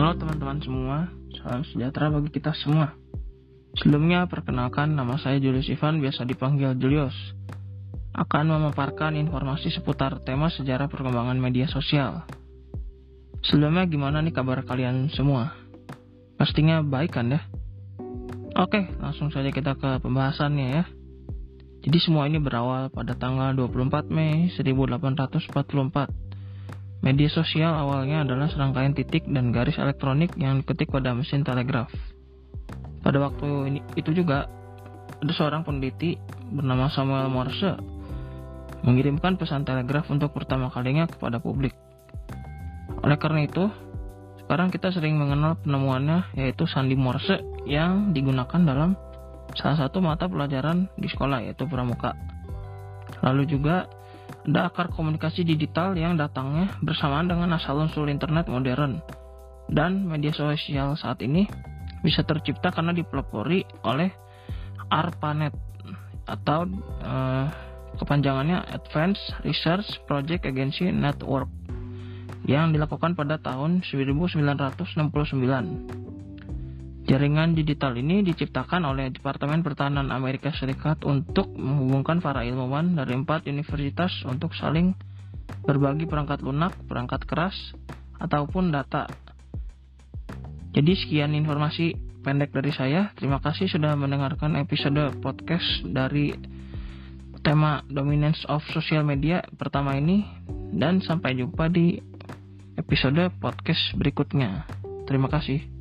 Halo teman-teman semua, salam sejahtera bagi kita semua. Sebelumnya perkenalkan nama saya Julius Ivan, biasa dipanggil Julius. Akan memaparkan informasi seputar tema sejarah perkembangan media sosial. Sebelumnya gimana nih kabar kalian semua? Pastinya baik kan ya? Oke, langsung saja kita ke pembahasannya ya. Jadi semua ini berawal pada tanggal 24 Mei 1844 Media sosial awalnya adalah serangkaian titik dan garis elektronik yang diketik pada mesin telegraf. Pada waktu ini, itu juga ada seorang peneliti bernama Samuel Morse mengirimkan pesan telegraf untuk pertama kalinya kepada publik. Oleh karena itu, sekarang kita sering mengenal penemuannya yaitu sandi Morse yang digunakan dalam salah satu mata pelajaran di sekolah yaitu pramuka. Lalu juga ada akar komunikasi digital yang datangnya bersamaan dengan asal-usul internet modern. Dan media sosial saat ini bisa tercipta karena dipelopori oleh ARPANET atau uh, kepanjangannya Advanced Research Project Agency Network yang dilakukan pada tahun 1969. Jaringan digital ini diciptakan oleh Departemen Pertahanan Amerika Serikat untuk menghubungkan para ilmuwan dari empat universitas untuk saling berbagi perangkat lunak, perangkat keras, ataupun data. Jadi sekian informasi pendek dari saya. Terima kasih sudah mendengarkan episode podcast dari tema Dominance of Social Media pertama ini dan sampai jumpa di episode podcast berikutnya. Terima kasih.